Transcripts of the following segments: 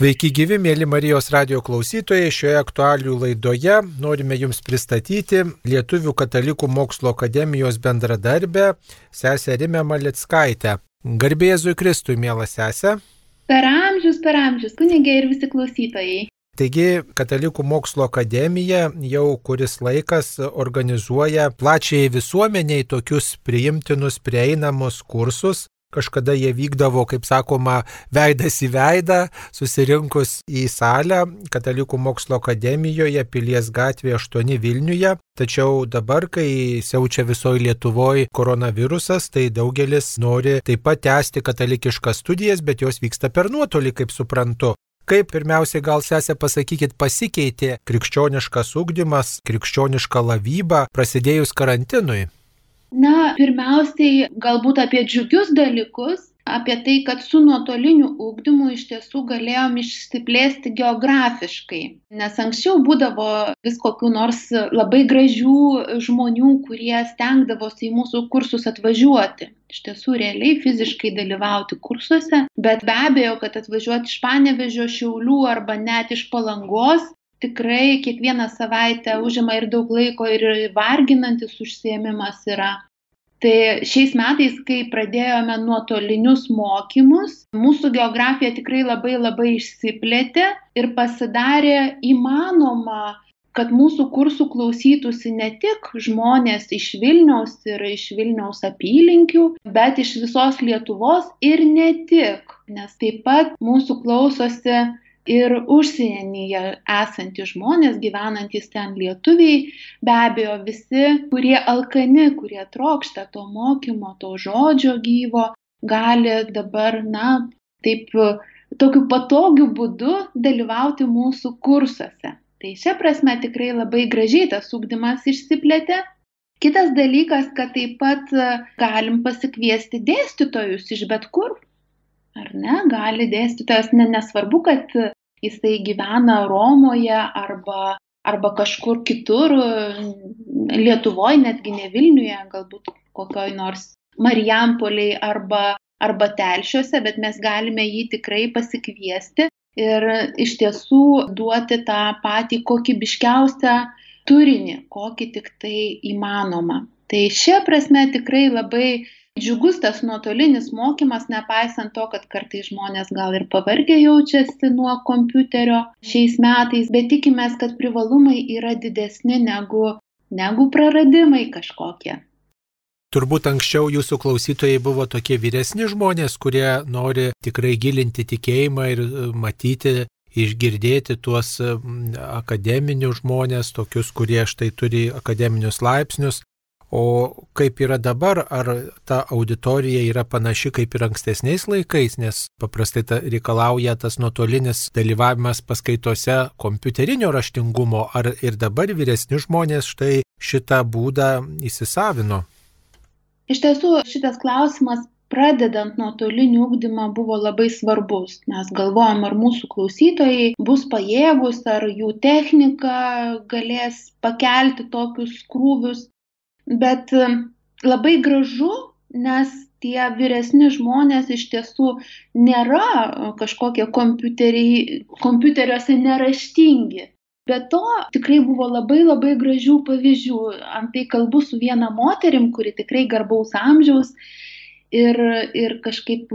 Sveiki gyvi, mėly Marijos radio klausytojai. Šioje aktualių laidoje norime Jums pristatyti Lietuvių katalikų mokslo akademijos bendradarbę sesę Rimę Malickaitę. Garbėzui Kristui, mėla sesė. Per amžius, per amžius, kunigai ir visi klausytojai. Taigi, Katalikų mokslo akademija jau kuris laikas organizuoja plačiai visuomeniai tokius priimtinus, prieinamus kursus, Kažkada jie vykdavo, kaip sakoma, veidas į veidą, susirinkus į salę Katalikų mokslo akademijoje Pilies gatvėje 8 Vilniuje. Tačiau dabar, kai siaučia visoje Lietuvoje koronavirusas, tai daugelis nori taip pat tęsti katalikiškas studijas, bet jos vyksta per nuotolį, kaip suprantu. Kaip pirmiausiai gal sesė pasakykit, pasikeitė krikščioniškas ugdymas, krikščioniška lavyba prasidėjus karantinui? Na, pirmiausiai galbūt apie džiugius dalykus, apie tai, kad su nuotoliniu ūkdymu iš tiesų galėjom išsiplėsti geografiškai. Nes anksčiau būdavo vis kokių nors labai gražių žmonių, kurie stengdavosi į mūsų kursus atvažiuoti. Iš tiesų realiai fiziškai dalyvauti kursuose, bet be abejo, kad atvažiuoti iš Panevežio, Šiaulių arba net iš Palangos tikrai kiekvieną savaitę užima ir daug laiko ir varginantis užsiemimas yra. Tai šiais metais, kai pradėjome nuotolinius mokymus, mūsų geografija tikrai labai labai išsiplėtė ir pasidarė įmanoma, kad mūsų kursų klausytųsi ne tik žmonės iš Vilniaus ir iš Vilniaus apylinkių, bet iš visos Lietuvos ir ne tik, nes taip pat mūsų klausosi ir užsienyje esantys žmonės, gyvenantys ten lietuviai, be abejo visi, kurie alkani, kurie trokšta to mokymo, to žodžio gyvo, gali dabar, na, taip, tokiu patogiu būdu dalyvauti mūsų kursuose. Tai šia prasme tikrai labai gražiai tas ūkdymas išsiplėtė. Kitas dalykas, kad taip pat galim pasikviesti dėstytojus iš bet kur, ar ne, gali dėstytojas, ne, nesvarbu, kad jisai gyvena Romoje arba, arba kažkur kitur, Lietuvoje, netgi ne Vilniuje, galbūt kokioj nors Marijampoliai arba, arba Telšiuose, bet mes galime jį tikrai pasikviesti ir iš tiesų duoti tą patį kokybiškiausią turinį, kokį tik tai įmanoma. Tai šia prasme tikrai labai džiugus tas nuotolinis mokymas, nepaisant to, kad kartai žmonės gal ir pavargę jaučiasi nuo kompiuterio šiais metais, bet tikimės, kad privalumai yra didesni negu, negu praradimai kažkokie. Turbūt anksčiau jūsų klausytojai buvo tokie vyresni žmonės, kurie nori tikrai gilinti tikėjimą ir e, matyti, išgirdėti tuos akademinius žmonės, tokius, kurie štai turi akademinius laipsnius. O kaip yra dabar, ar ta auditorija yra panaši kaip ir ankstesniais laikais, nes paprastai ta reikalauja tas nuotolinis dalyvavimas paskaitose kompiuterinio raštingumo, ar ir dabar vyresni žmonės štai šitą būdą įsisavino? Iš tiesų, šitas klausimas pradedant nuotolinį ūkdymą buvo labai svarbus. Mes galvojam, ar mūsų klausytojai bus pajėgus, ar jų technika galės pakelti tokius krūvius bet labai gražu, nes tie vyresni žmonės iš tiesų nėra kažkokie kompiuteriuose neraštingi. Be to tikrai buvo labai labai gražių pavyzdžių. Antai kalbu su viena moterim, kuri tikrai garbaus amžiaus ir, ir kažkaip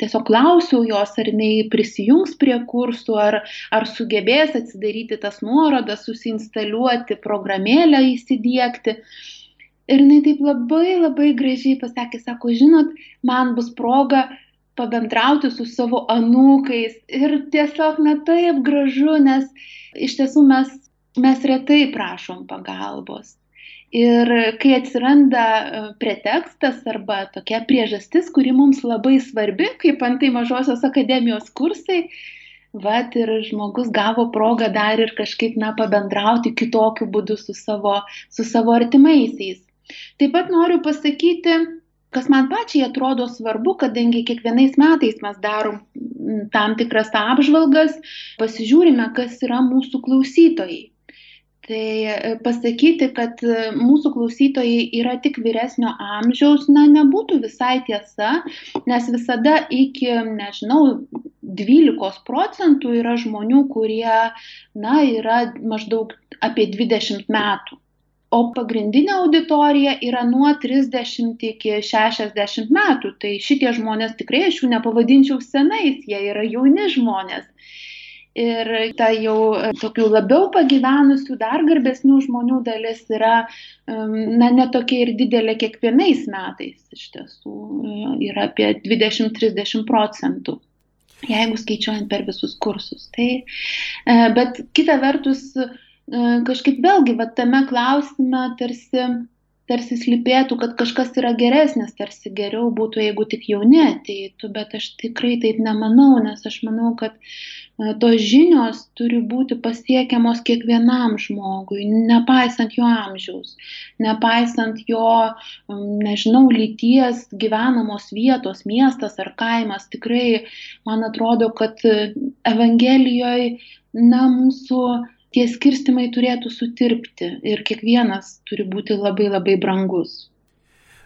tiesiog klausiau jos, ar jinai prisijungs prie kursų, ar, ar sugebės atsidaryti tas nuorodas, susinstaliuoti programėlę, įsidėkti. Ir jinai taip labai labai gražiai pasakė, sako, žinot, man bus proga pabendrauti su savo anūkais. Ir tiesiog, na taip gražu, nes iš tiesų mes, mes retai prašom pagalbos. Ir kai atsiranda e, pretekstas arba tokia priežastis, kuri mums labai svarbi, kaip antai mažosios akademijos kursai, Vat ir žmogus gavo progą dar ir kažkaip, na, pabendrauti kitokiu būdu su savo, su savo artimaisiais. Taip pat noriu pasakyti, kas man pačiai atrodo svarbu, kadangi kiekvienais metais mes darom tam tikras apžvalgas, pasižiūrime, kas yra mūsų klausytojai. Tai e, pasakyti, kad e, mūsų klausytojai yra tik vyresnio amžiaus, na, nebūtų visai tiesa, nes visada iki, nežinau, 12 procentų yra žmonių, kurie, na, yra maždaug apie 20 metų. O pagrindinė auditorija yra nuo 30 iki 60 metų. Tai šitie žmonės tikrai aš jų nepavadinčiau senais, jie yra jauni žmonės ir ta jau e, tokių labiau pagyvenusių, dar garbesnių žmonių dalis yra, na, netokia ir didelė kiekvienais metais, iš tiesų e, yra apie 20-30 procentų jeigu skaičiuojant per visus kursus. Tai, e, bet kita vertus, kažkaip vėlgi, va, tame klausime tarsi, tarsi slypėtų, kad kažkas yra geresnis, tarsi geriau būtų, jeigu tik jauni ateitų, bet aš tikrai taip nemanau, nes aš manau, kad tos žinios turi būti pasiekiamos kiekvienam žmogui, nepaisant jo amžiaus, nepaisant jo, nežinau, lyties, gyvenamos vietos, miestas ar kaimas. Tikrai, man atrodo, kad Evangelijoje, na, mūsų tie skirstimai turėtų sutirpti ir kiekvienas turi būti labai labai brangus.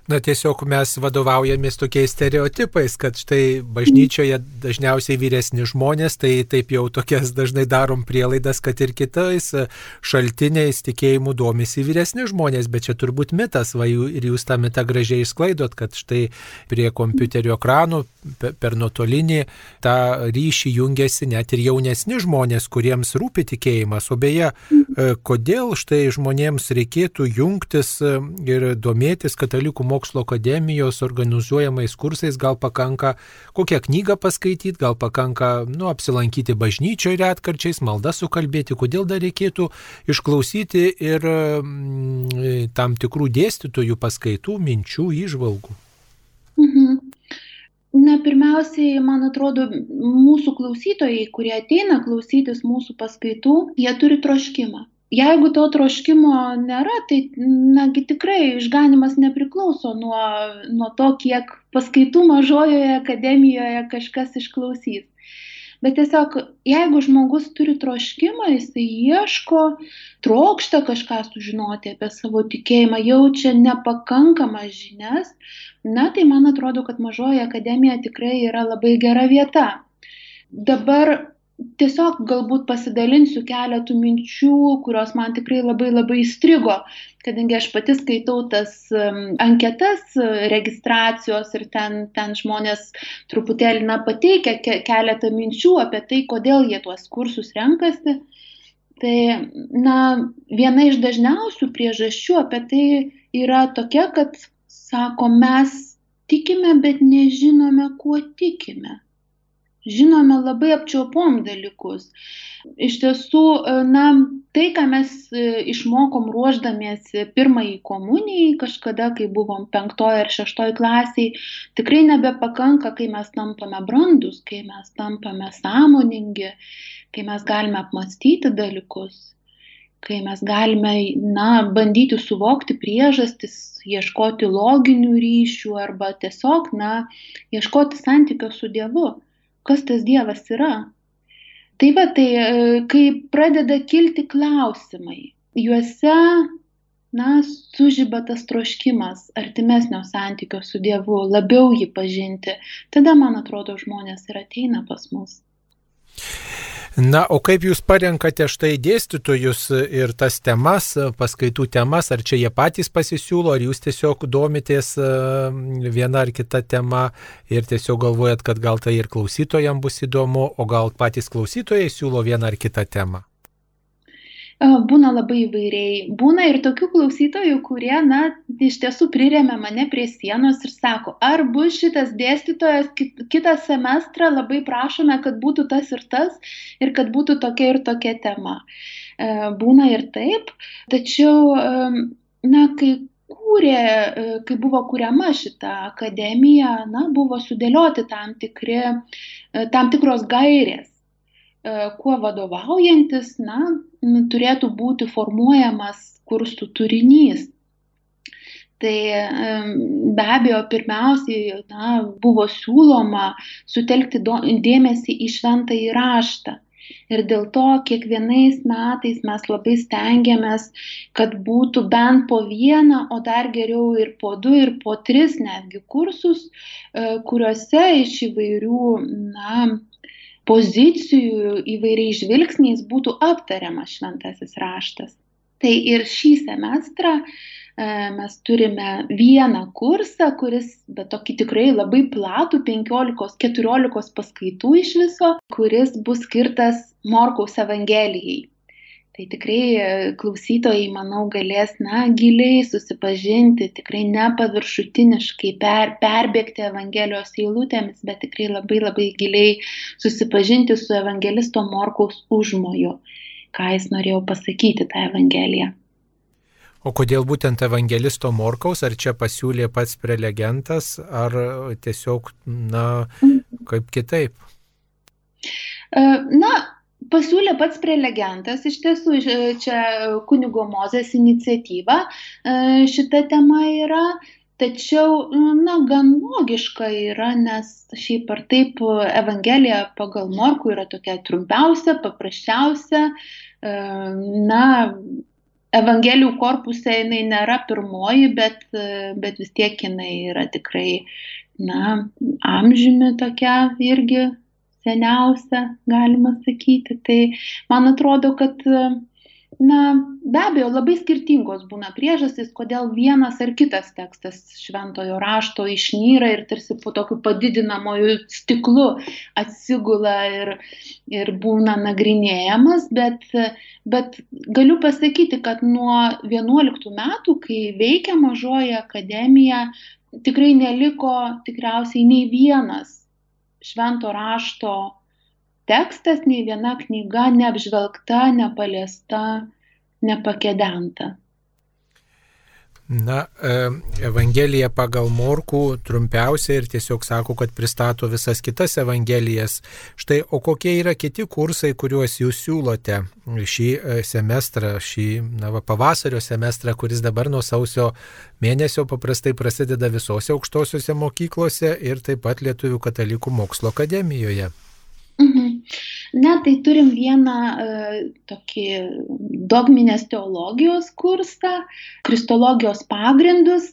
Na tiesiog mes vadovaujamės tokiais stereotipais, kad štai bažnyčioje dažniausiai vyresni žmonės, tai taip jau tokias dažnai darom prielaidas, kad ir kitais šaltiniais tikėjimų domisi vyresni žmonės, bet čia turbūt mitas, va ir jūs tą mitą gražiai išsklaidot, kad štai prie kompiuterio ekranų per nuotolinį tą ryšį jungiasi net ir jaunesni žmonės, kuriems rūpi tikėjimas. O beje, e, kodėl štai žmonėms reikėtų jungtis e, ir domėtis katalikų mokslo mokslo akademijos organizuojamais kursais gal pakanka kokią knygą paskaityti, gal pakanka nu, apsilankyti bažnyčioje retkarčiais, maldą sukalbėti, kodėl dar reikėtų išklausyti ir mm, tam tikrų dėstytojų paskaitų, minčių, įžvalgų. Mhm. Na, pirmiausiai, man atrodo, mūsų klausytojai, kurie ateina klausytis mūsų paskaitų, jie turi troškimą jeigu to troškimo nėra, tai nagi tikrai išganimas nepriklauso nuo, nuo to, kiek paskaitų mažojoje akademijoje kažkas išklausys. Bet tiesiog, jeigu žmogus turi troškimą, jisai ieško, trokšta kažką sužinoti apie savo tikėjimą, jaučia nepakankamas žinias, na tai man atrodo, kad mažoji akademija tikrai yra labai gera vieta. Dabar tiesiog galbūt pasidalinsiu keletų minčių, kurios man tikrai labai labai įstrigo, kadangi aš pati skaitau tas anketas registracijos ir ten, ten žmonės truputėlį na, pateikia ke keletą minčių apie tai, kodėl jie tuos kursus renkasi. Tai, na, viena iš dažniausių priežasčių apie tai yra tokia, kad, sako, mes tikime, bet nežinome, kuo tikime žinome labai apčiopom dalykus. Iš tiesų, e, na, tai, ką mes e, išmokom ruoždamiesi pirmąjį komunijai, kažkada, kai buvom penktoje ar šeštoje klasiai, tikrai nebepakanka, kai mes tampame brandus, kai mes tampame sąmoningi, kai mes galime apmastyti dalykus kai mes galime, na, bandyti suvokti priežastis, ieškoti loginių ryšių arba tiesiog, na, ieškoti santykio su Dievu kas tas Dievas yra. Tai va, tai e, kai pradeda kilti klausimai, juose, na, sužyba tas troškimas artimesnio santykio su Dievu, labiau jį pažinti, tada, man atrodo, žmonės ir ateina pas mus. Na, o kaip jūs parenkate štai dėstytojus ir tas temas, paskaitų temas, ar čia jie patys pasisiūlo, ar jūs tiesiog domitės e, viena ar kita tema ir tiesiog galvojat, kad gal tai ir klausytojams bus įdomu, o gal patys klausytojai siūlo vieną ar kitą temą? Būna labai įvairiai. Būna ir tokių klausytojų, kurie, na, iš tiesų priremia mane prie sienos ir sako, ar bus šitas dėstytojas kitą semestrą, labai prašome, kad būtų tas ir tas ir kad būtų tokia ir tokia tema. Būna ir taip, tačiau, na, kai kūrė, kai buvo kuriama šita akademija, na, buvo sudėlioti tam, tikri, tam tikros gairės E, kuo vadovaujantis, na, turėtų būti formuojamas kursų turinys. Tai be abejo, pirmiausiai na, buvo siūloma sutelkti dėmesį į šventą įraštą. Ir dėl to kiekvienais metais mes labai stengiamės, kad būtų bent po vieną, o dar geriau ir po du, ir po tris netgi kursus, e, kuriuose iš įvairių na, pozicijų, įvairiais žvilgsniais būtų aptariamas šventasis raštas. Tai ir šį semestrą e, mes turime vieną kursą, kuris, bet tokį tikrai labai platų, 15-14 paskaitų iš viso, kuris bus skirtas Morkaus Evangelijai. Tai tikrai e, klausytojai, manau, galės, na, giliai susipažinti, tikrai nepaviršutiniškai per, perbėgti Evangelijos eilutėmis, bet tikrai labai labai giliai susipažinti su Evangelisto Morkaus užmoju ką jis norėjo pasakyti tą Evangeliją. O kodėl būtent evangelisto Morkaus, ar čia pasiūlė pats prelegentas, ar tiesiog, na, kaip kitaip? E, na, pasiūlė pats prelegentas, iš tiesų čia kunigo Mozės iniciatyva e, šita tema yra, tačiau, na, gan logiška yra, nes šiaip ar taip Evangelija pagal Morkų yra tokia trumpiausia, paprasčiausia, na, Evangelijų korpuse jinai nėra pirmoji, bet, bet vis tiek jinai yra tikrai, na, amžiumi tokia irgi seniausia, galima sakyti. Tai man atrodo, kad na be abejo labai skirtingos būna priežastys kodėl vienas ar kitas tekstas šventojo rašto išnyra ir tarsi po tokiu padidinamuoju stiklu atsigula ir, ir būna nagrinėjamas, bet, bet galiu pasakyti, kad nuo 11 metų, kai veikia mažoji akademija, tikrai neliko tikriausiai nei vienas švento rašto tekstas, nei viena knyga neapžvelgta, nepaliesta, nepakedenta. Na, e, Evangelija pagal Morkų trumpiausia ir tiesiog sako, kad pristato visas kitas Evangelijas. Štai, o kokie yra kiti kursai, kuriuos jūs siūlote šį e, semestrą, šį na, va, pavasario semestrą, kuris dabar nuo sausio mėnesio paprastai prasideda visose aukštosiuose mokyklose ir taip pat Lietuvių katalikų mokslo akademijoje. Mhm. Ne, tai turim vieną e, tokį dogminės teologijos kursą, kristologijos pagrindus,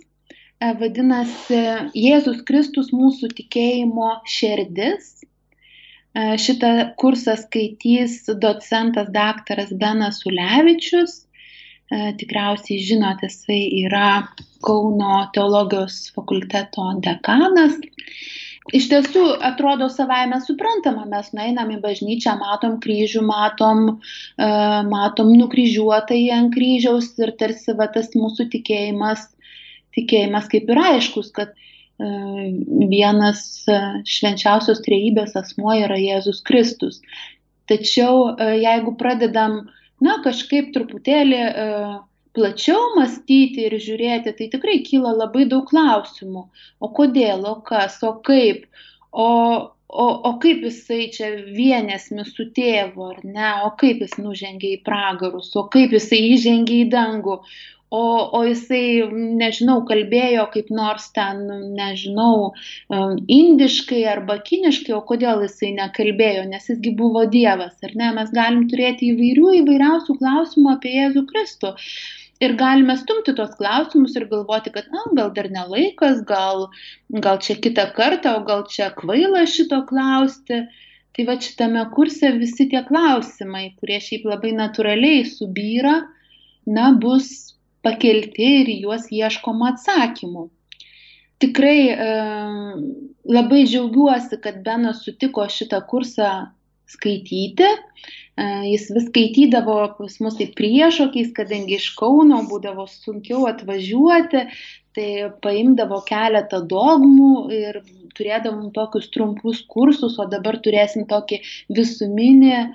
e, vadinasi Jėzus Kristus mūsų tikėjimo širdis. E, šitą kursą skaitys docentas daktaras Benas Ulevičius. E, tikriausiai žinote, jisai yra Kauno teologijos fakulteto dekanas iš tiesų atrodo savaime suprantama mes nueinam į bažnyčią matom kryžių matom e, matom nukryžiuotąjį ant kryžiaus ir tarsi va tas mūsų tikėjimas tikėjimas kaip ir aiškus kad e, vienas e, švenčiausios trejybės asmuo yra Jėzus Kristus. Tačiau jeigu pradedam na kažkaip truputėlį plačiau mąstyti ir žiūrėti, tai tikrai kyla labai daug klausimų. O kodėl, o kas, o kaip, o, o, o kaip jisai čia vienėsmi su tėvu, ar ne, o kaip jis nužengė į pragarus, o kaip jisai įžengė į dangų, o, o jisai, nežinau, kalbėjo kaip nors ten, nežinau, um, indiškai arba kiniškai, o kodėl jisai nekalbėjo, nes jisgi buvo Dievas, ar ne, mes galim turėti įvairių įvairiausių klausimų apie Jėzų Kristų ir galime stumti tuos klausimus ir galvoti, kad, na, gal dar nelaikas, gal, gal čia kitą kartą, o gal čia kvaila šito klausti. Tai va šitame kurse visi tie klausimai, kurie šiaip labai natūraliai subyra, na, bus pakelti ir juos ieškoma atsakymų. Tikrai e, labai džiaugiuosi, kad Benas sutiko šitą kursą skaityti. E, jis vis skaitydavo pas mus tai priešokiais, kadangi iš Kauno būdavo sunkiau atvažiuoti, tai paimdavo keletą dogmų ir turėdavom tokius trumpus kursus, o dabar turėsim tokį visuminį e,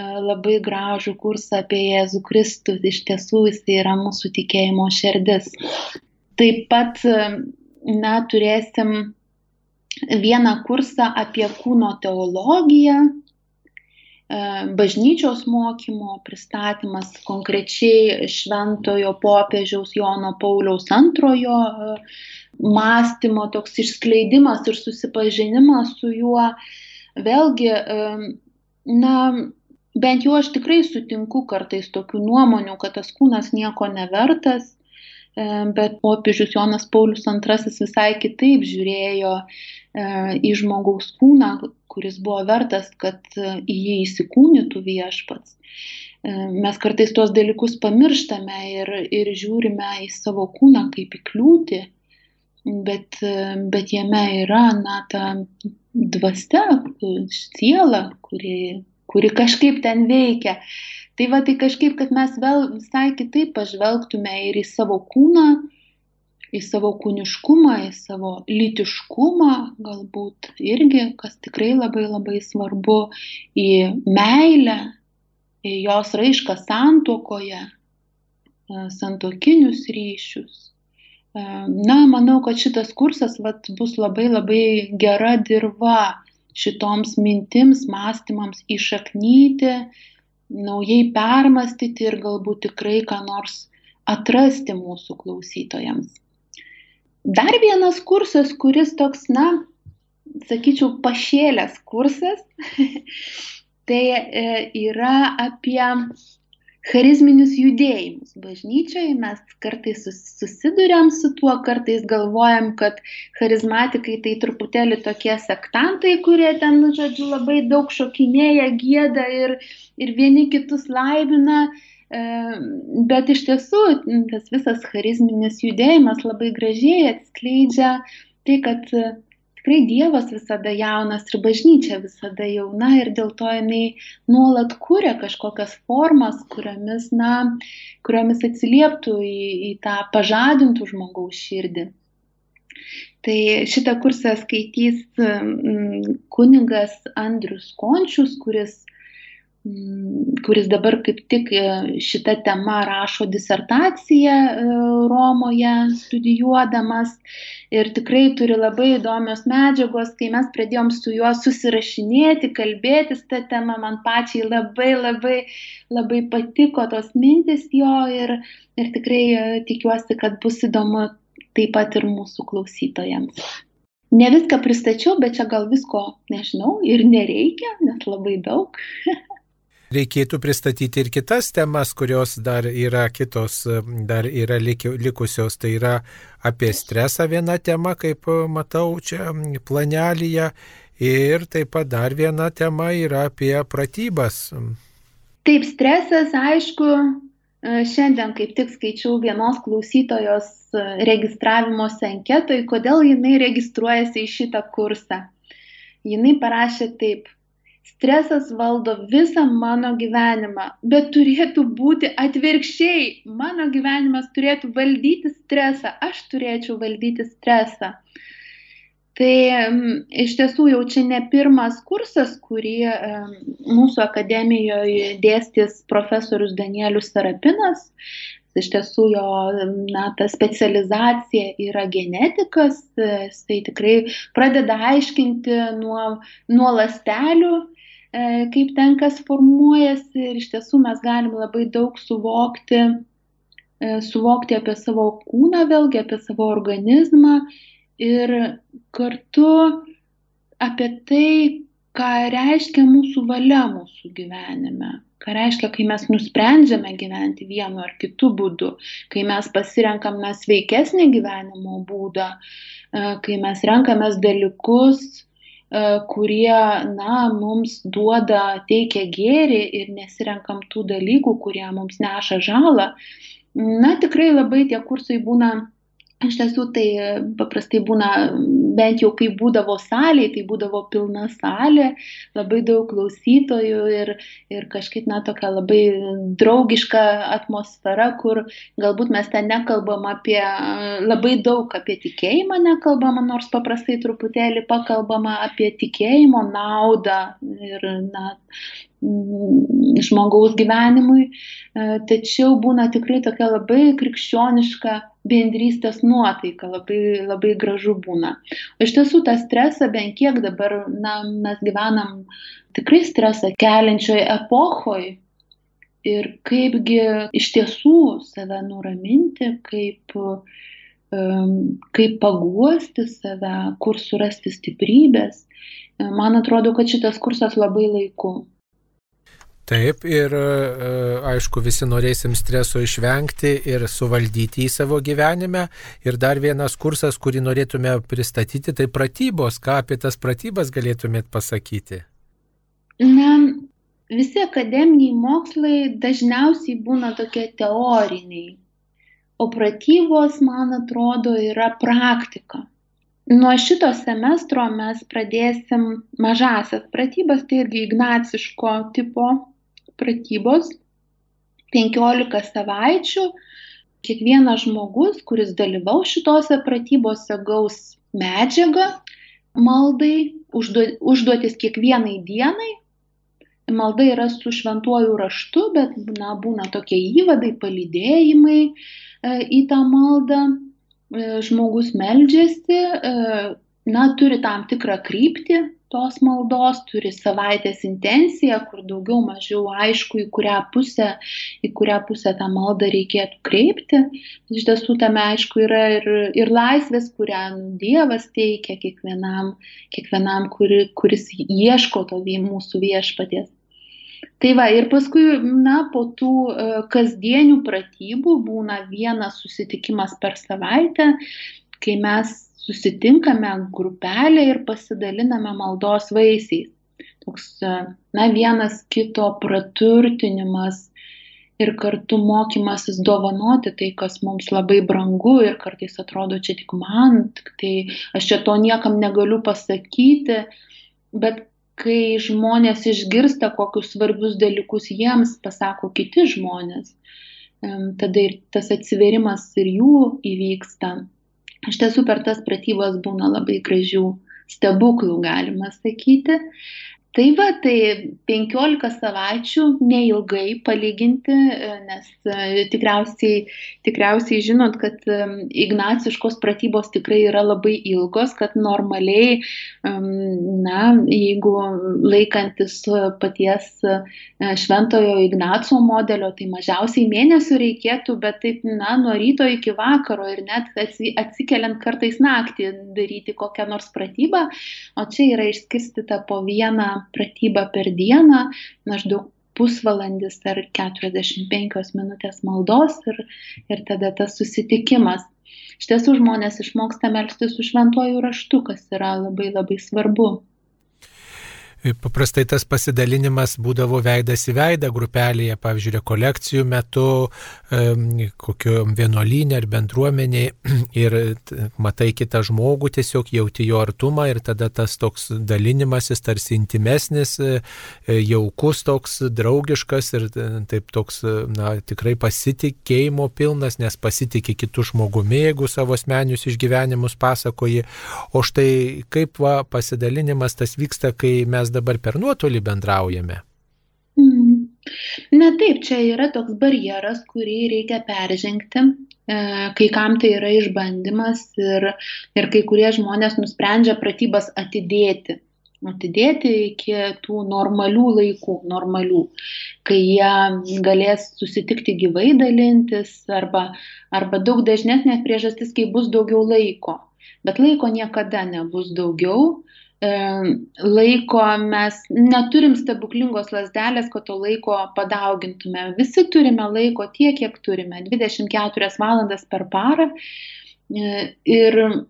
labai gražų kursą apie Jėzų Kristų. Iš tiesų jis yra mūsų tikėjimo širdis. Taip pat, na, turėsim vieną kursą apie kūno teologiją, E, bažnyčios mokymo pristatymas, konkrečiai šventojo popiežiaus Jono Pauliaus antrojo e, mąstymo toks išskleidimas ir susipažinimas su juo. Vėlgi, e, na, bent jau aš tikrai sutinku kartais tokių nuomonių, kad tas kūnas nieko nevertas, e, bet popiežius Jonas Paulius II visai kitaip žiūrėjo e, į žmogaus kūną, kuris buvo vertas, kad į jį įsikūnytų viešpats. Mes kartais tuos dalykus pamirštame ir, ir žiūrime į savo kūną kaip į kliūtį, bet, bet jame yra, na, ta dvasia, siela, kuri, kuri kažkaip ten veikia. Tai va, tai kažkaip, kad mes vėl visai kitaip pažvelgtume ir į savo kūną, į savo kūniškumą, į savo lytiškumą, galbūt irgi, kas tikrai labai labai svarbu, į meilę, jos raišką santuokoje, e, santokinius ryšius. E, na, manau, kad šitas kursas vat, bus labai labai gera dirba šitoms mintims, mąstymams išaknyti, naujai permastyti ir galbūt tikrai ką nors atrasti mūsų klausytojams. Dar vienas kursas, kuris toks, na, sakyčiau, pašėlęs kursas, tai e, yra apie charizminius judėjimus. Bažnyčioje mes kartais susidurėm su tuo, kartais galvojam, kad charizmatikai tai truputėlį tokie sektantai, kurie ten, nu, žodžiu, labai daug šokinėja, gėda ir, ir vieni kitus laimina. Bet iš tiesų tas visas charizminis judėjimas labai gražiai atskleidžia tai, kad tikrai Dievas visada jaunas ir bažnyčia visada jauna ir dėl to jinai nuolat kūrė kažkokias formas, kuriomis, na, kuriomis atsilieptų į, į tą pažadintų žmogaus širdį. Tai šitą kursą skaitys kunigas Andrius Končius, kuris Mm, kuris dabar kaip tik e, šitą temą rašo disertaciją e, Romoje studijuodamas ir tikrai turi labai įdomios medžiagos, kai mes pradėjom su juo susirašinėti, kalbėtis tą temą, man pačiai labai labai labai patiko tos mintis jo ir, ir tikrai e, tikiuosi, kad bus įdomu taip pat ir mūsų klausytojams. Ne viską pristačiau, bet čia gal visko nežinau ir nereikia, nes labai daug. reikėtų pristatyti ir kitas temas, kurios dar yra kitos, dar yra likusios. Tai yra apie stresą viena tema, kaip matau čia planelyje. Ir taip pat dar viena tema yra apie pratybas. Taip, stresas, aišku, šiandien kaip tik skaičiau vienos klausytojos registravimosi anketoj, kodėl jinai registruojasi į šitą kursą. Jinai parašė taip, Stresas valdo visą mano gyvenimą, bet turėtų būti atvirkščiai. Mano gyvenimas turėtų valdyti stresą, aš turėčiau valdyti stresą. Tai iš tiesų jau čia ne pirmas kursas, kurį mūsų akademijoje dėstys profesorius Danielius Sarapinas. Iš tiesų jo na, ta specializacija yra genetikas, jisai tikrai pradeda aiškinti nuo, nuo lastelių E, kaip ten kas formuojasi ir iš tiesų mes galim labai daug suvokti, e, suvokti apie savo kūną, vėlgi apie savo organizmą ir kartu apie tai, ką reiškia mūsų valia mūsų gyvenime. Ką reiškia, kai mes nusprendžiame gyventi vienu ar kitu būdu, kai mes pasirenkame sveikesnį gyvenimo būdą, e, kai mes renkamės dalykus, E, kurie, na, mums duoda, teikia gėrį ir nesirenkam tų dalykų, kurie mums neša žalą. Na, tikrai labai tie kursai būna Iš tiesų tai e, paprastai būna, bent jau kai būdavo salėje, tai būdavo pilna salė, labai daug klausytojų ir, ir kažkaip, na, tokia labai draugiška atmosfera, kur galbūt mes ten nekalbam apie, labai daug apie tikėjimą nekalbama, nors paprastai truputėlį pakalbama apie tikėjimo naudą ir, na, žmogaus gyvenimui, e, tačiau būna tikrai tokia labai krikščioniška bendrystės nuotaika, labai, labai gražu būna. O iš tiesų tą stresą bent kiek dabar na, mes gyvenam tikrai stresą keliančioje epochoje ir kaipgi iš tiesų save nuraminti, kaip, kaip paguosti save, kur surasti stiprybės. Man atrodo, kad šitas kursas labai laiku. Taip, ir e, aišku, visi norėsim streso išvengti ir suvaldyti į savo gyvenime. Ir dar vienas kursas, kurį norėtume pristatyti, tai pratybos. Ką apie tas pratybas galėtumėt pasakyti? Na, visi akademiniai mokslai dažniausiai būna tokie teoriniai, o pratybos, man atrodo, yra praktika. Nuo šito semestro mes pradėsim mažasias pratybas, tai irgi ignaciško tipo pratybos 15 savaičių. Kiekvienas žmogus, kuris dalyvaus šitose pratybose, gaus medžiagą maldai, užduotis kiekvienai dienai. Malda yra su šventuoju raštu, bet na, būna tokie įvadai, palydėjimai e, į tą maldą. E, žmogus meldžiasi, e, na, turi tam tikrą kryptį, tos maldos, turi savaitės intenciją, kur daugiau mažiau aišku, į kurią pusę, į kurią pusę tą maldą reikėtų kreipti. Iš tiesų tame aišku yra ir, ir laisvės, kurią Dievas teikia kiekvienam, kiekvienam kuri, kuris ieško to mūsų viešpaties. Tai va, ir paskui, na, po tų uh, kasdienių pratybų būna vienas susitikimas per savaitę, kai mes susitinkame grupelė ir pasidaliname maldos vaisiais. Toks, na, vienas kito praturtinimas ir kartu mokymasis dovanoti tai, kas mums labai brangu ir kartais atrodo čia tik man, tik tai aš čia to niekam negaliu pasakyti, bet kai žmonės išgirsta, kokius svarbius dalykus jiems pasako kiti žmonės, tada ir tas atsiverimas ir jų įvyksta. Iš tiesų per tas pratybas būna labai gražių stebuklų, galima sakyti. Tai va, tai 15 savaičių neilgai palyginti, nes e, tikriausiai, tikriausiai žinot, kad e, ignaciškos pratybos tikrai yra labai ilgos, kad normaliai, na, jeigu laikantis paties e, šventojo Ignaco modelio, tai mažiausiai mėnesių reikėtų, bet taip, na, nuo ryto iki vakaro ir net atsikeliant kartais naktį daryti kokią nors pratybą, o čia yra išskirstyta po vieną pratybą per dieną, maždaug pusvalandis ar 45 minutės maldos ir, ir tada tas susitikimas. Iš tiesų žmonės išmoksta melstis su šventuoju raštu, kas yra labai labai svarbu. Paprastai tas pasidalinimas būdavo veidas į veidą grupelėje, pavyzdžiui, rekolekcijų metu, kokio vienuolynė ar bendruomenė ir matai kitą žmogų, tiesiog jauti jo artumą ir tada tas toks dalinimasis tarsi intimesnis, e, jaukus toks, draugiškas ir e, taip toks, na, tikrai pasitikėjimo pilnas, nes pasitikė kitų žmogumi, jeigu savo asmenius išgyvenimus pasakoji. O štai kaip va, pasidalinimas tas vyksta, kai mes dabar per nuotolį bendraujame? Mm. Na taip, čia yra toks barjeras, kurį reikia peržengti. E, kai kam tai yra išbandymas ir, ir kai kurie žmonės nusprendžia pratybas atidėti. Atidėti iki tų normalių laikų, normalių, kai jie galės susitikti gyvai dalintis arba, arba daug dažnesnė priežastis, kai bus daugiau laiko. Bet laiko niekada nebus daugiau, laiko mes neturim stebuklingos lasdelės, kad to laiko padaugintume. Visi turime laiko tiek, kiek turime - 24 valandas per parą. E, ir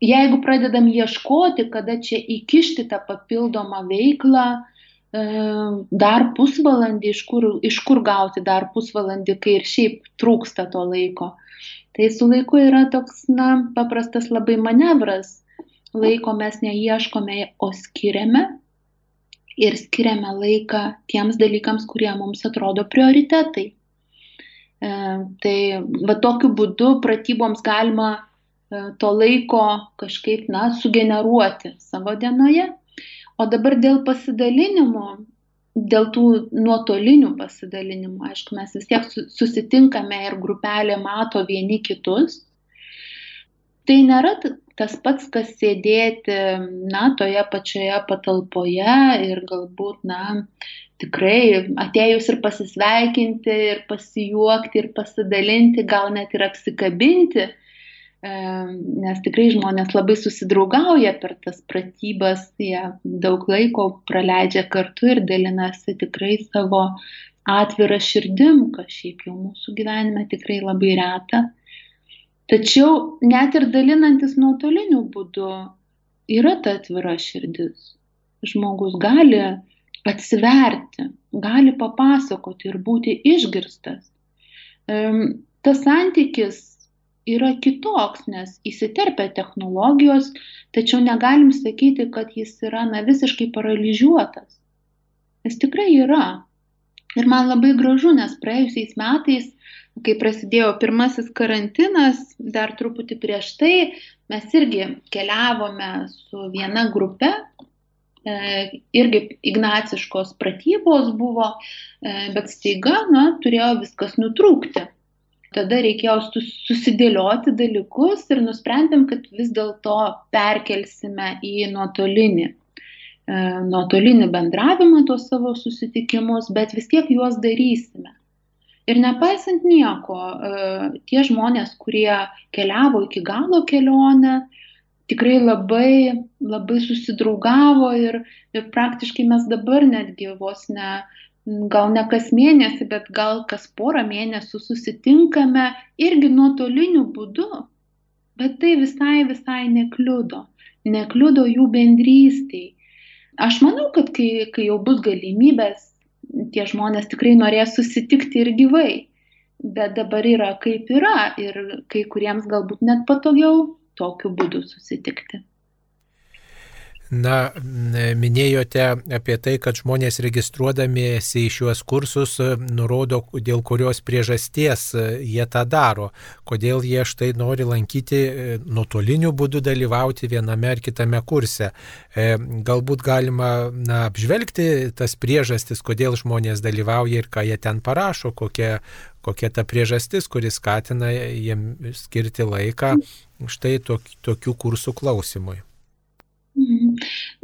jeigu pradedam ieškoti, kada čia įkišti tą papildomą veiklą, e, dar pusvalandį, iš kur, iš kur gauti dar pusvalandį, kai ir šiaip trūksta to laiko. Tai su laiku yra toks, na, paprastas labai manevras laiko mes neieškome, o skiriame ir skiriame laiką tiems dalykams, kurie mums atrodo prioritetai. E, tai va tokiu būdu pratyboms galima e, to laiko kažkaip, na, sugeneruoti savo dienoje. O dabar dėl pasidalinimo, dėl tų nuotolinių pasidalinimų, aišku, mes vis tiek susitinkame ir grupelė mato vieni kitus. Tai nėra tas pats, kas sėdėti, na, toje pačioje patalpoje ir galbūt, na, tikrai atėjus ir pasisveikinti, ir pasijuokti, ir pasidalinti, gal net ir apsikabinti, nes tikrai žmonės labai susidraugauja per tas pratybas, jie daug laiko praleidžia kartu ir dalinasi tikrai savo atvirą širdim, kas šiaip jau mūsų gyvenime tikrai labai reta. Tačiau net ir dalinantis nuotoliniu būdu yra ta atvira širdis. Žmogus gali atsiverti, gali papasakoti ir būti išgirstas. Tas santykis yra kitoks, nes įsiterpia technologijos, tačiau negalim sakyti, kad jis yra na, visiškai paralyžiuotas. Jis tikrai yra. Ir man labai gražu, nes praėjusiais metais, kai prasidėjo pirmasis karantinas, dar truputį prieš tai, mes irgi keliavome su viena grupe, e, irgi ignaciškos pratybos buvo, e, bet staiga, na, turėjo viskas nutrūkti. Tada reikėjo susidėlioti dalykus ir nusprendėm, kad vis dėlto perkelsime į nuotolinį, nuotolinį bendravimą tuos savo susitikimus, bet vis tiek juos darysime. Ir nepaisant nieko, e, tie žmonės, kurie keliavo iki galo kelionę, tikrai labai, labai susidraugavo ir, ir praktiškai mes dabar netgi vos ne gal ne kas mėnesį, bet gal kas porą mėnesių susitinkame irgi nuotoliniu būdu, bet tai visai, visai nekliudo, nekliudo jų bendrystiai. Aš manau, kad kai, kai jau bus galimybės, tie žmonės tikrai norės susitikti ir gyvai, bet dabar yra kaip yra ir kai kuriems galbūt net patogiau tokiu būdu susitikti. Na, minėjote apie tai, kad žmonės registruodamiesi į šiuos kursus e, nurodo, dėl kurios priežasties e, jie tą daro, kodėl jie štai nori lankyti e, nuotoliniu būdu dalyvauti viename ar kitame kurse. Galbūt galima na, apžvelgti tas priežastis, kodėl žmonės dalyvauja ir ką jie ten parašo, kokia, kokia ta priežastis, kuris skatina jiem skirti laiką štai tokių kursų klausimui.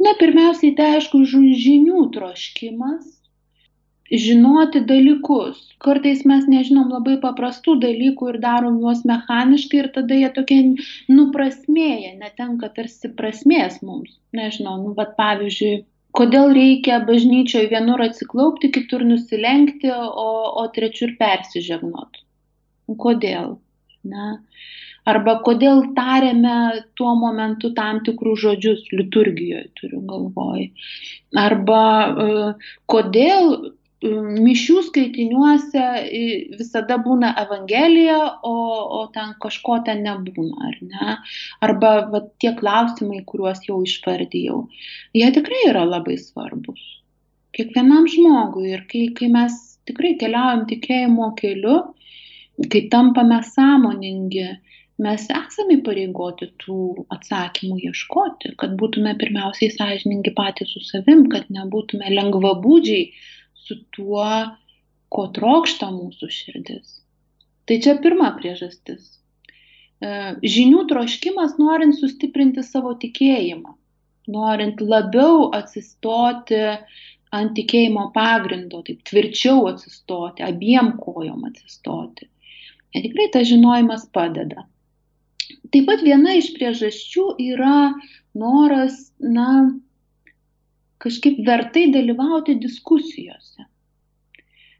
Na, pirmiausiai, tai aišku, žinių troškimas, žinoti dalykus. Kartais mes nežinom labai paprastų dalykų ir darom juos mechaniškai ir tada jie tokie nuprasmėja, netenka tarsi prasmės mums. Nežinau, nu, bet pavyzdžiui, kodėl reikia bažnyčioje vienur atsiklaupti, kitur nusilenkti, o, o trečiur persižegnot. Kodėl? Na, arba kodėl tariame tuo momentu tam tikrus žodžius liturgijoje, turiu galvoj. Arba e, kodėl e, mišių skaitiniuose e, visada būna Evangelija, o, o ten kažko ten nebūna, ar ne? Arba va, tie klausimai, kuriuos jau išvardėjau, jie tikrai yra labai svarbus. Kiekvienam žmogui ir kai, kai mes tikrai keliaujam tikėjimo keliu, kai tampame sąmoningi, mes esame įpareigoti tų atsakymų ieškoti, kad būtume pirmiausiai sąžiningi patys su savim, kad nebūtume lengvabūdžiai su tuo, ko trokšta mūsų širdis. Tai čia pirma priežastis. E, žinių troškimas norint sustiprinti savo tikėjimą, norint labiau atsistoti ant tikėjimo pagrindo, taip tvirčiau atsistoti, abiem kojom atsistoti. Ir tikrai tas žinojimas padeda. Taip pat viena iš priežasčių yra noras, na, kažkaip vertai dalyvauti diskusijose.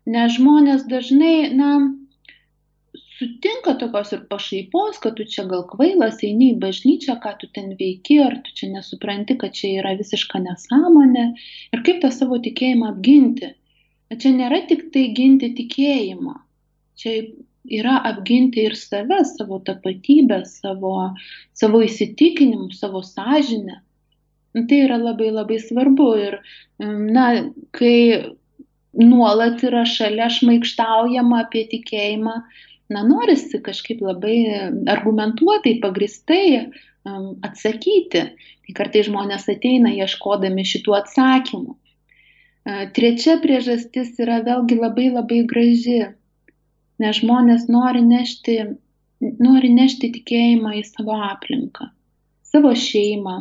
Nes žmonės dažnai, na, sutinka tokios ir pašaipos, kad tu čia gal kvailas, eini į bažnyčią, ką tu ten veiki, ar tu čia nesupranti, kad čia yra visiška nesąmonė ir kaip tą savo tikėjimą apginti. Čia nėra tik tai ginti tikėjimą, čia yra apginti ir save, savo tapatybę, savo, savo įsitikinimus, savo sąžinę. Nu, tai yra labai labai svarbu ir, na, kai nuolat yra šalia šmaikštaujama apie tikėjimą, na, norisi kažkaip labai argumentuotai, pagristai um, atsakyti. Tai kartai žmonės ateina ieškodami šitų atsakymų. Trečia priežastis yra vėlgi labai labai graži nes žmonės nori nešti, nori nešti tikėjimą į savo aplinką, savo šeimą,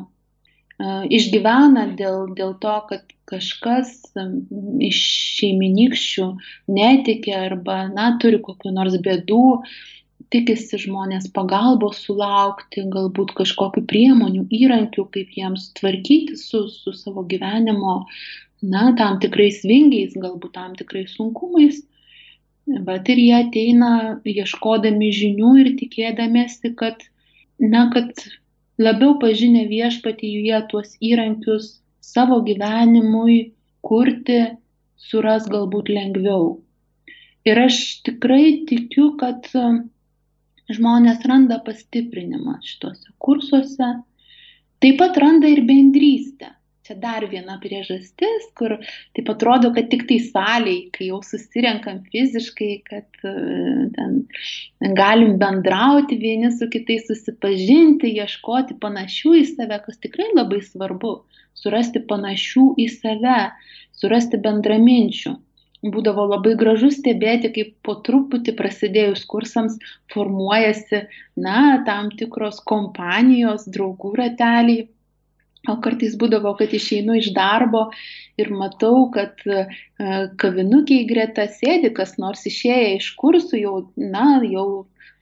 išgyvena dėl, dėl to, kad kažkas iš šeiminykščių netikė arba, na, turi kokiu nors bėdų, tikisi žmonės pagalbos sulaukti, galbūt kažkokiu priemonių, įrankių, kaip jiems tvarkyti su, su savo gyvenimo, na, tam tikrais vingiais, galbūt tam tikrais sunkumais. Bet ir jie ateina ieškodami žinių ir tikėdamėsi, kad, na, kad labiau pažinę viešpatį jie tuos įrankius savo gyvenimui kurti suras galbūt lengviau. Ir aš tikrai tikiu, kad žmonės randa pastiprinimą šituose kursuose, taip pat randa ir bendrystę čia dar viena priežastis, kur taip atrodo, kad tik tai saliai, kai jau susirenkam fiziškai, kad e, ten galim bendrauti vieni su kitais, susipažinti, ieškoti panašių į save, kas tikrai labai svarbu - surasti panašių į save, surasti bendraminčių. Būdavo labai gražu stebėti, kaip po truputį prasidėjus kursams formuojasi, na, tam tikros kompanijos, draugų rateliai, O kartais būdavo, kad išeinu iš darbo ir matau, kad e, kavinukiai greta sėdi, kas nors išėję iš kursų, jau, na, jau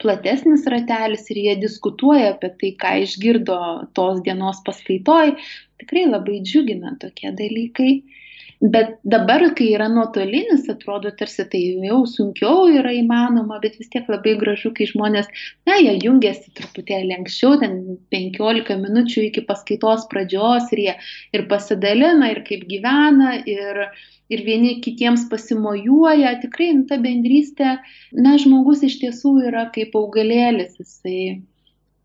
platesnis ratelis ir jie diskutuoja apie tai, ką išgirdo tos dienos paskaitoj. Tikrai labai džiugina tokie dalykai. Bet dabar, kai yra nuotolinis, atrodo, tarsi tai jau sunkiau yra įmanoma, bet vis tiek labai gražu, kai žmonės, na, jie jungiasi truputėlį anksčiau, ten 15 minučių iki paskaitos pradžios ir jie ir pasidalina, ir kaip gyvena, ir, ir vieni kitiems pasimojuoja. Tikrai nu, ta bendrystė, na, žmogus iš tiesų yra kaip augalėlis, jisai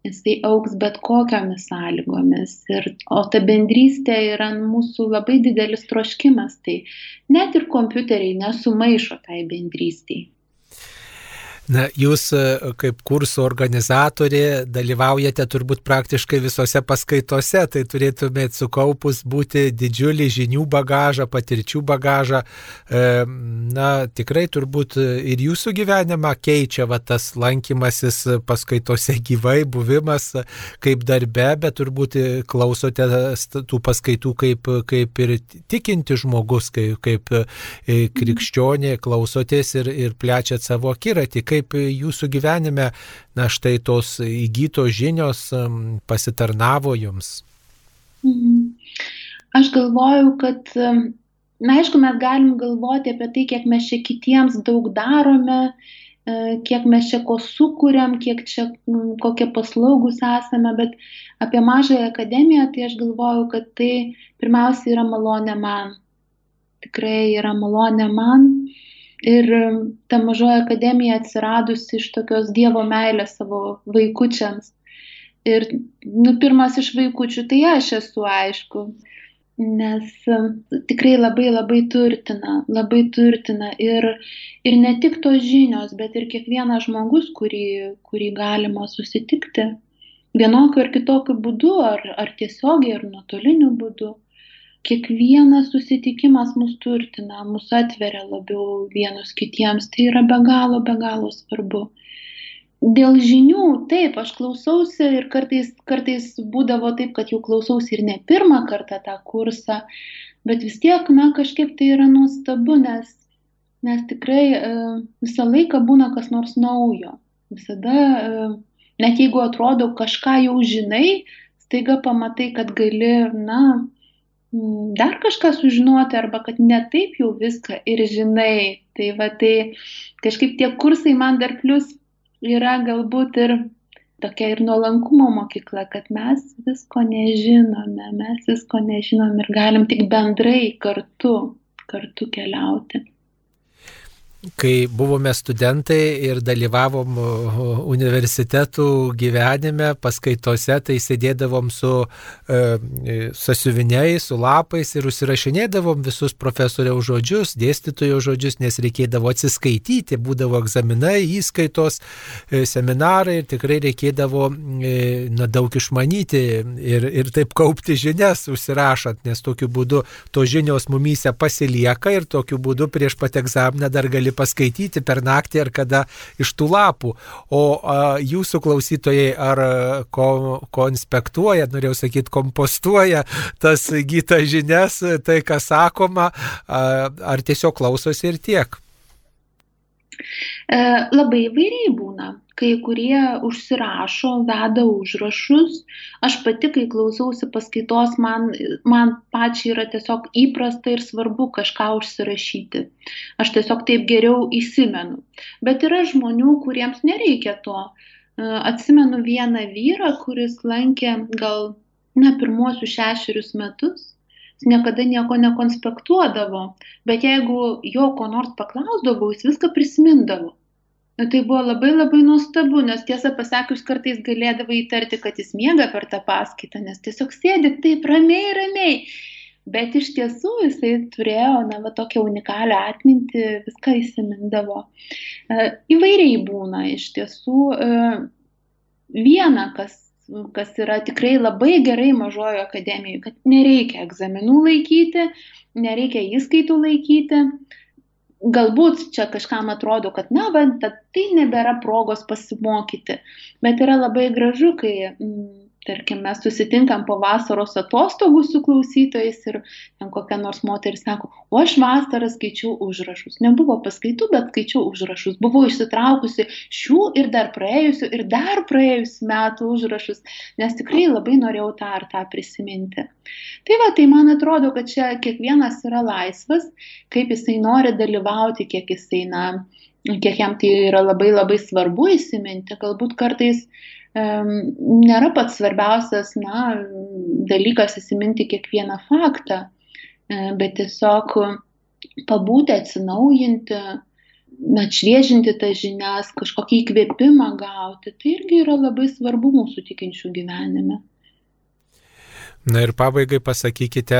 jisai auks bet kokiomis sąlygomis. Ir, o ta bendrystė yra mūsų labai didelis troškimas. Tai net ir kompiuteriai nesumaišo tai bendrystiai. Na, jūs e, kaip kursų organizatorė dalyvaujate turbūt praktiškai visose paskaitose, tai turėtumėte sukaupus būti didžiulį žinių bagažą, patirčių bagažą. E, na, tikrai turbūt ir jūsų gyvenimą keičia va, tas lankymasis paskaitose gyvai, buvimas kaip darbe, bet turbūt klausote tų paskaitų kaip, kaip ir tikinti žmogus, kaip, kaip e, krikščionė, klausotės ir, ir plečiat savo akiratį. Kaip jūsų gyvenime, na štai tos įgytos žinios pasitarnavo jums? Mhm. Aš galvoju, kad, na aišku, mes galim galvoti apie tai, kiek mes čia kitiems daug darome, e, kiek mes čia ko sukūrėm, kiek čia kokie paslaugus esame, bet apie mažąją akademiją tai aš galvoju, kad tai pirmiausia yra malonė man. Tikrai yra malonė man. Ir ta mažoji akademija atsiradusi iš tokios Dievo meilės savo vaikučiams. Ir nu, pirmas iš vaikučių tai aš esu, aišku, nes tikrai labai labai turtina, labai turtina. Ir, ir ne tik tos žinios, bet ir kiekvienas žmogus, kurį, kurį galima susitikti vienokiu ar kitokiu būdu, ar, ar tiesiogiai, ar nuotoliniu būdu kiekvienas susitikimas mus turtina, mus atveria labiau vienus kitiems. Tai yra be galo, be galo svarbu. Dėl žinių, taip, aš klausausi ir kartais, kartais būdavo taip, kad jau klausausi ir ne pirmą kartą tą kursą, bet vis tiek, na, kažkaip tai yra nuostabu, nes, nes tikrai e, visą laiką būna kas nors naujo. Visada, e, net jeigu atrodo kažką jau žinai, staiga pamatai, kad gali, na, dar kažką sužinoti arba kad ne taip jau viską ir žinai. Tai va tai kažkaip tie kursai man dar plus yra galbūt ir tokia ir nuolankumo mokykla, kad mes visko nežinome, mes visko nežinom ir galim tik bendrai kartu, kartu keliauti kai buvome studentai ir dalyvavom universitetų gyvenime, paskaitose, tai sėdėdavom su e, sasiuviniais, su lapais ir užsirašinėdavom visus profesoriaus žodžius, dėstytojo žodžius, nes reikėdavo atsiskaityti, būdavo egzaminai, įskaitos, e, seminarai ir tikrai reikėdavo e, na, daug išmanyti ir, ir taip kaupti žinias užsirašant, nes tokiu būdu to žinios mumyse pasilieka ir tokiu būdu prieš pat egzaminą dar gali paskaityti per naktį ar kada iš tų lapų. O a, jūsų klausytojai ar ko, konspektuoja, norėjau sakyti, kompostuoja tas gytas žinias, tai kas sakoma, a, ar tiesiog klausosi ir tiek? E, labai įvairiai būna. Kai kurie užsirašo, veda užrašus. Aš pati, kai klausausi paskaitos, man, man pačiai yra tiesiog įprasta ir svarbu kažką užsirašyti. Aš tiesiog taip geriau įsimenu. Bet yra žmonių, kuriems nereikia to. E, atsimenu vieną vyrą, kuris lankė gal ne pirmuosius šešerius metus jis niekada nieko nekonspektuodavo, bet jeigu jo ko nors paklausdavau, jis viską prisimindavo. Nu, tai buvo labai labai nuostabu, nes tiesą pasakius kartais galėdavo įtarti, kad jis miega per tą paskaitą, nes tiesiog sėdi taip ramiai, ramiai. Bet iš tiesų jisai turėjo, na, va, tokią unikalią atmintį, viską įsimindavo. E, įvairiai būna, iš tiesų. E, viena, kas kas yra tikrai labai gerai mažojo akademijoje, kad nereikia egzaminų laikyti, nereikia įskaitų laikyti. Galbūt čia kažkam atrodo, kad na, va, tai nebėra progos pasimokyti, bet yra labai gražu, kai mm, tarkim, mes susitinkam po vasaros atostogų su klausytojais ir ten kokia nors moteris sako, o aš vasarą skaičiau užrašus. Nebuvo paskaitų, bet skaičiau užrašus. Buvau išsitraukusi šių ir dar praėjusių ir dar praėjusių metų užrašus, nes tikrai labai norėjau tą ar tą prisiminti. Tai va, tai man atrodo, kad čia kiekvienas yra laisvas, kaip jisai nori dalyvauti, kiek jisai, na, kiek jam tai yra labai labai svarbu įsiminti. Galbūt kartais nėra pats svarbiausias na, dalykas įsiminti kiekvieną faktą, e, bet tiesiog pabūti, atsinaujinti, atšviežinti tas žinias, kažkokį įkvėpimą gauti, tai irgi yra labai svarbu mūsų tikinčių gyvenime. Na ir pabaigai pasakykite,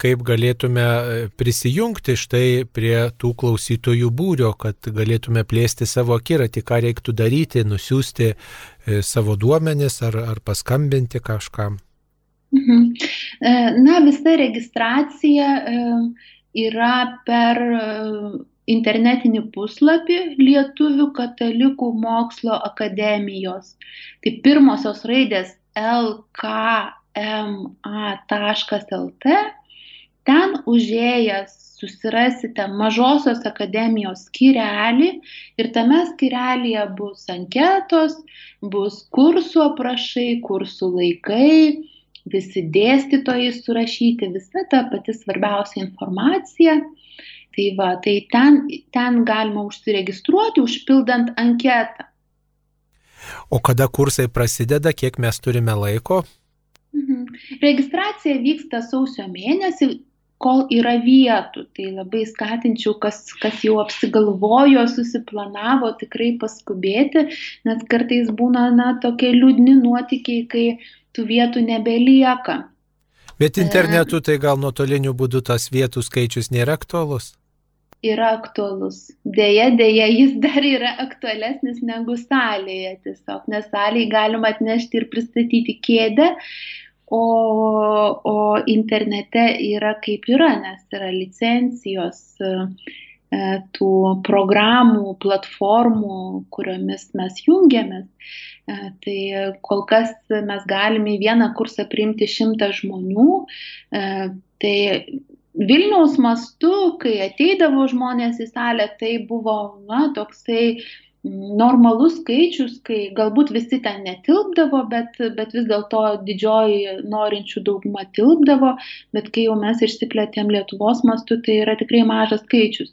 kaip galėtume e, prisijungti štai prie tų klausytojų būrio, kad galėtume plėsti savo akiratį, ką reiktų daryti, nusiųsti e, savo duomenis ar, ar paskambinti kažkam. Mhm. E, na, visa registracija yra per internetinį puslapį Lietuvių katalikų mokslo akademijos. Tai pirmosios raidės LK ma.lt. Ten užėjęs susirasite mažosios akademijos skirelį ir tame skirelėje bus anketos, bus kursų aprašai, kursų laikai, visi dėstytojai surašyti, visa ta pati svarbiausia informacija. Tai va, tai ten, ten galima užsiregistruoti, užpildant anketą. O kada kursai prasideda, kiek mes turime laiko? Mhm. Registracija vyksta sausio mėnesį, kol yra vietų. Tai labai skatinčiau, kas, kas jau apsigalvojo, susiplanavo, tikrai paskubėti, nes kartais būna, na, tokie liūdni nuotikiai, kai tų vietų nebelieka. Bet internetu tai gal nuotoliniu būdu tas vietų skaičius nėra aktualus? yra aktualus. Deja, deja, jis dar yra aktualesnis negu salėje tiesiog, nes salėje galima atnešti ir pristatyti kėdę, o, o internete yra kaip yra, nes yra licencijos e, tų programų, platformų, kuriomis mes jungiamės. E, tai kol kas mes galime į vieną kursą priimti šimtą žmonių. E, tai Vilniaus mastu, kai ateidavo žmonės į salę, tai buvo, na, toksai normalus skaičius, kai galbūt visi ten netilpdavo, bet, bet vis dėlto didžioji norinčių dauguma tilpdavo, bet kai jau mes išsiplėtėm Lietuvos mastu, tai yra tikrai mažas skaičius.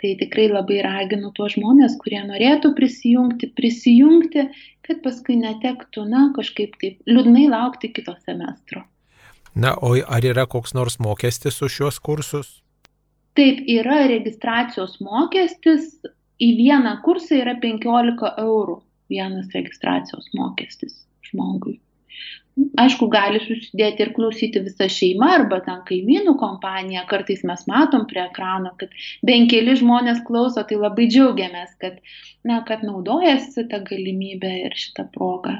Tai tikrai labai raginu tuos žmonės, kurie norėtų prisijungti, prisijungti, kad paskui netektų, na, kažkaip taip liūdnai laukti kito semestro. Na, o ar yra koks nors mokestis už šios kursus? Taip, yra registracijos mokestis. Į vieną kursą yra 15 eurų vienas registracijos mokestis žmogui. Aišku, gali susidėti ir klausyti visa šeima arba ten kaimynų kompanija. Kartais mes matom prie ekrano, kad bent keli žmonės klauso, tai labai džiaugiamės, kad, na, kad naudojasi tą galimybę ir šitą progą.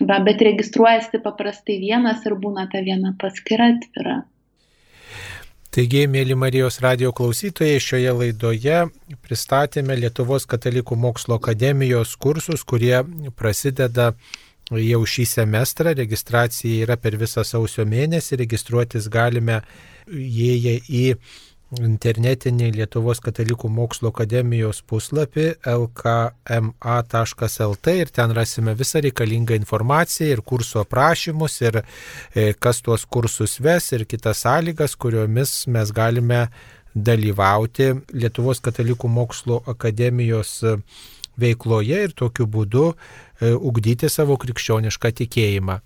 Va, bet registruojasi paprastai vienas ir būna ta viena paskira atvira. Taigi, mėly Marijos radio klausytojai, šioje laidoje pristatėme Lietuvos katalikų mokslo akademijos kursus, kurie prasideda jau šį semestrą. Registracija yra per visą sausio mėnesį. Registruotis galime įėję į internetinį Lietuvos katalikų mokslo akademijos puslapį lkma.lt ir ten rasime visą reikalingą informaciją ir kurso aprašymus ir e, kas tuos kursus ves ir kitas sąlygas, kuriomis mes galime dalyvauti Lietuvos katalikų mokslo akademijos veikloje ir tokiu būdu e, ugdyti savo krikščionišką tikėjimą.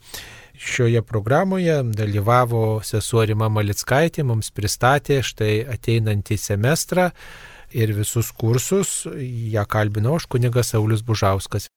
Šioje programoje dalyvavo sesuo Rima Malickaitė, mums pristatė štai ateinantį semestrą ir visus kursus. Ja kalbinau aš kunigas Saulis Bužauskas.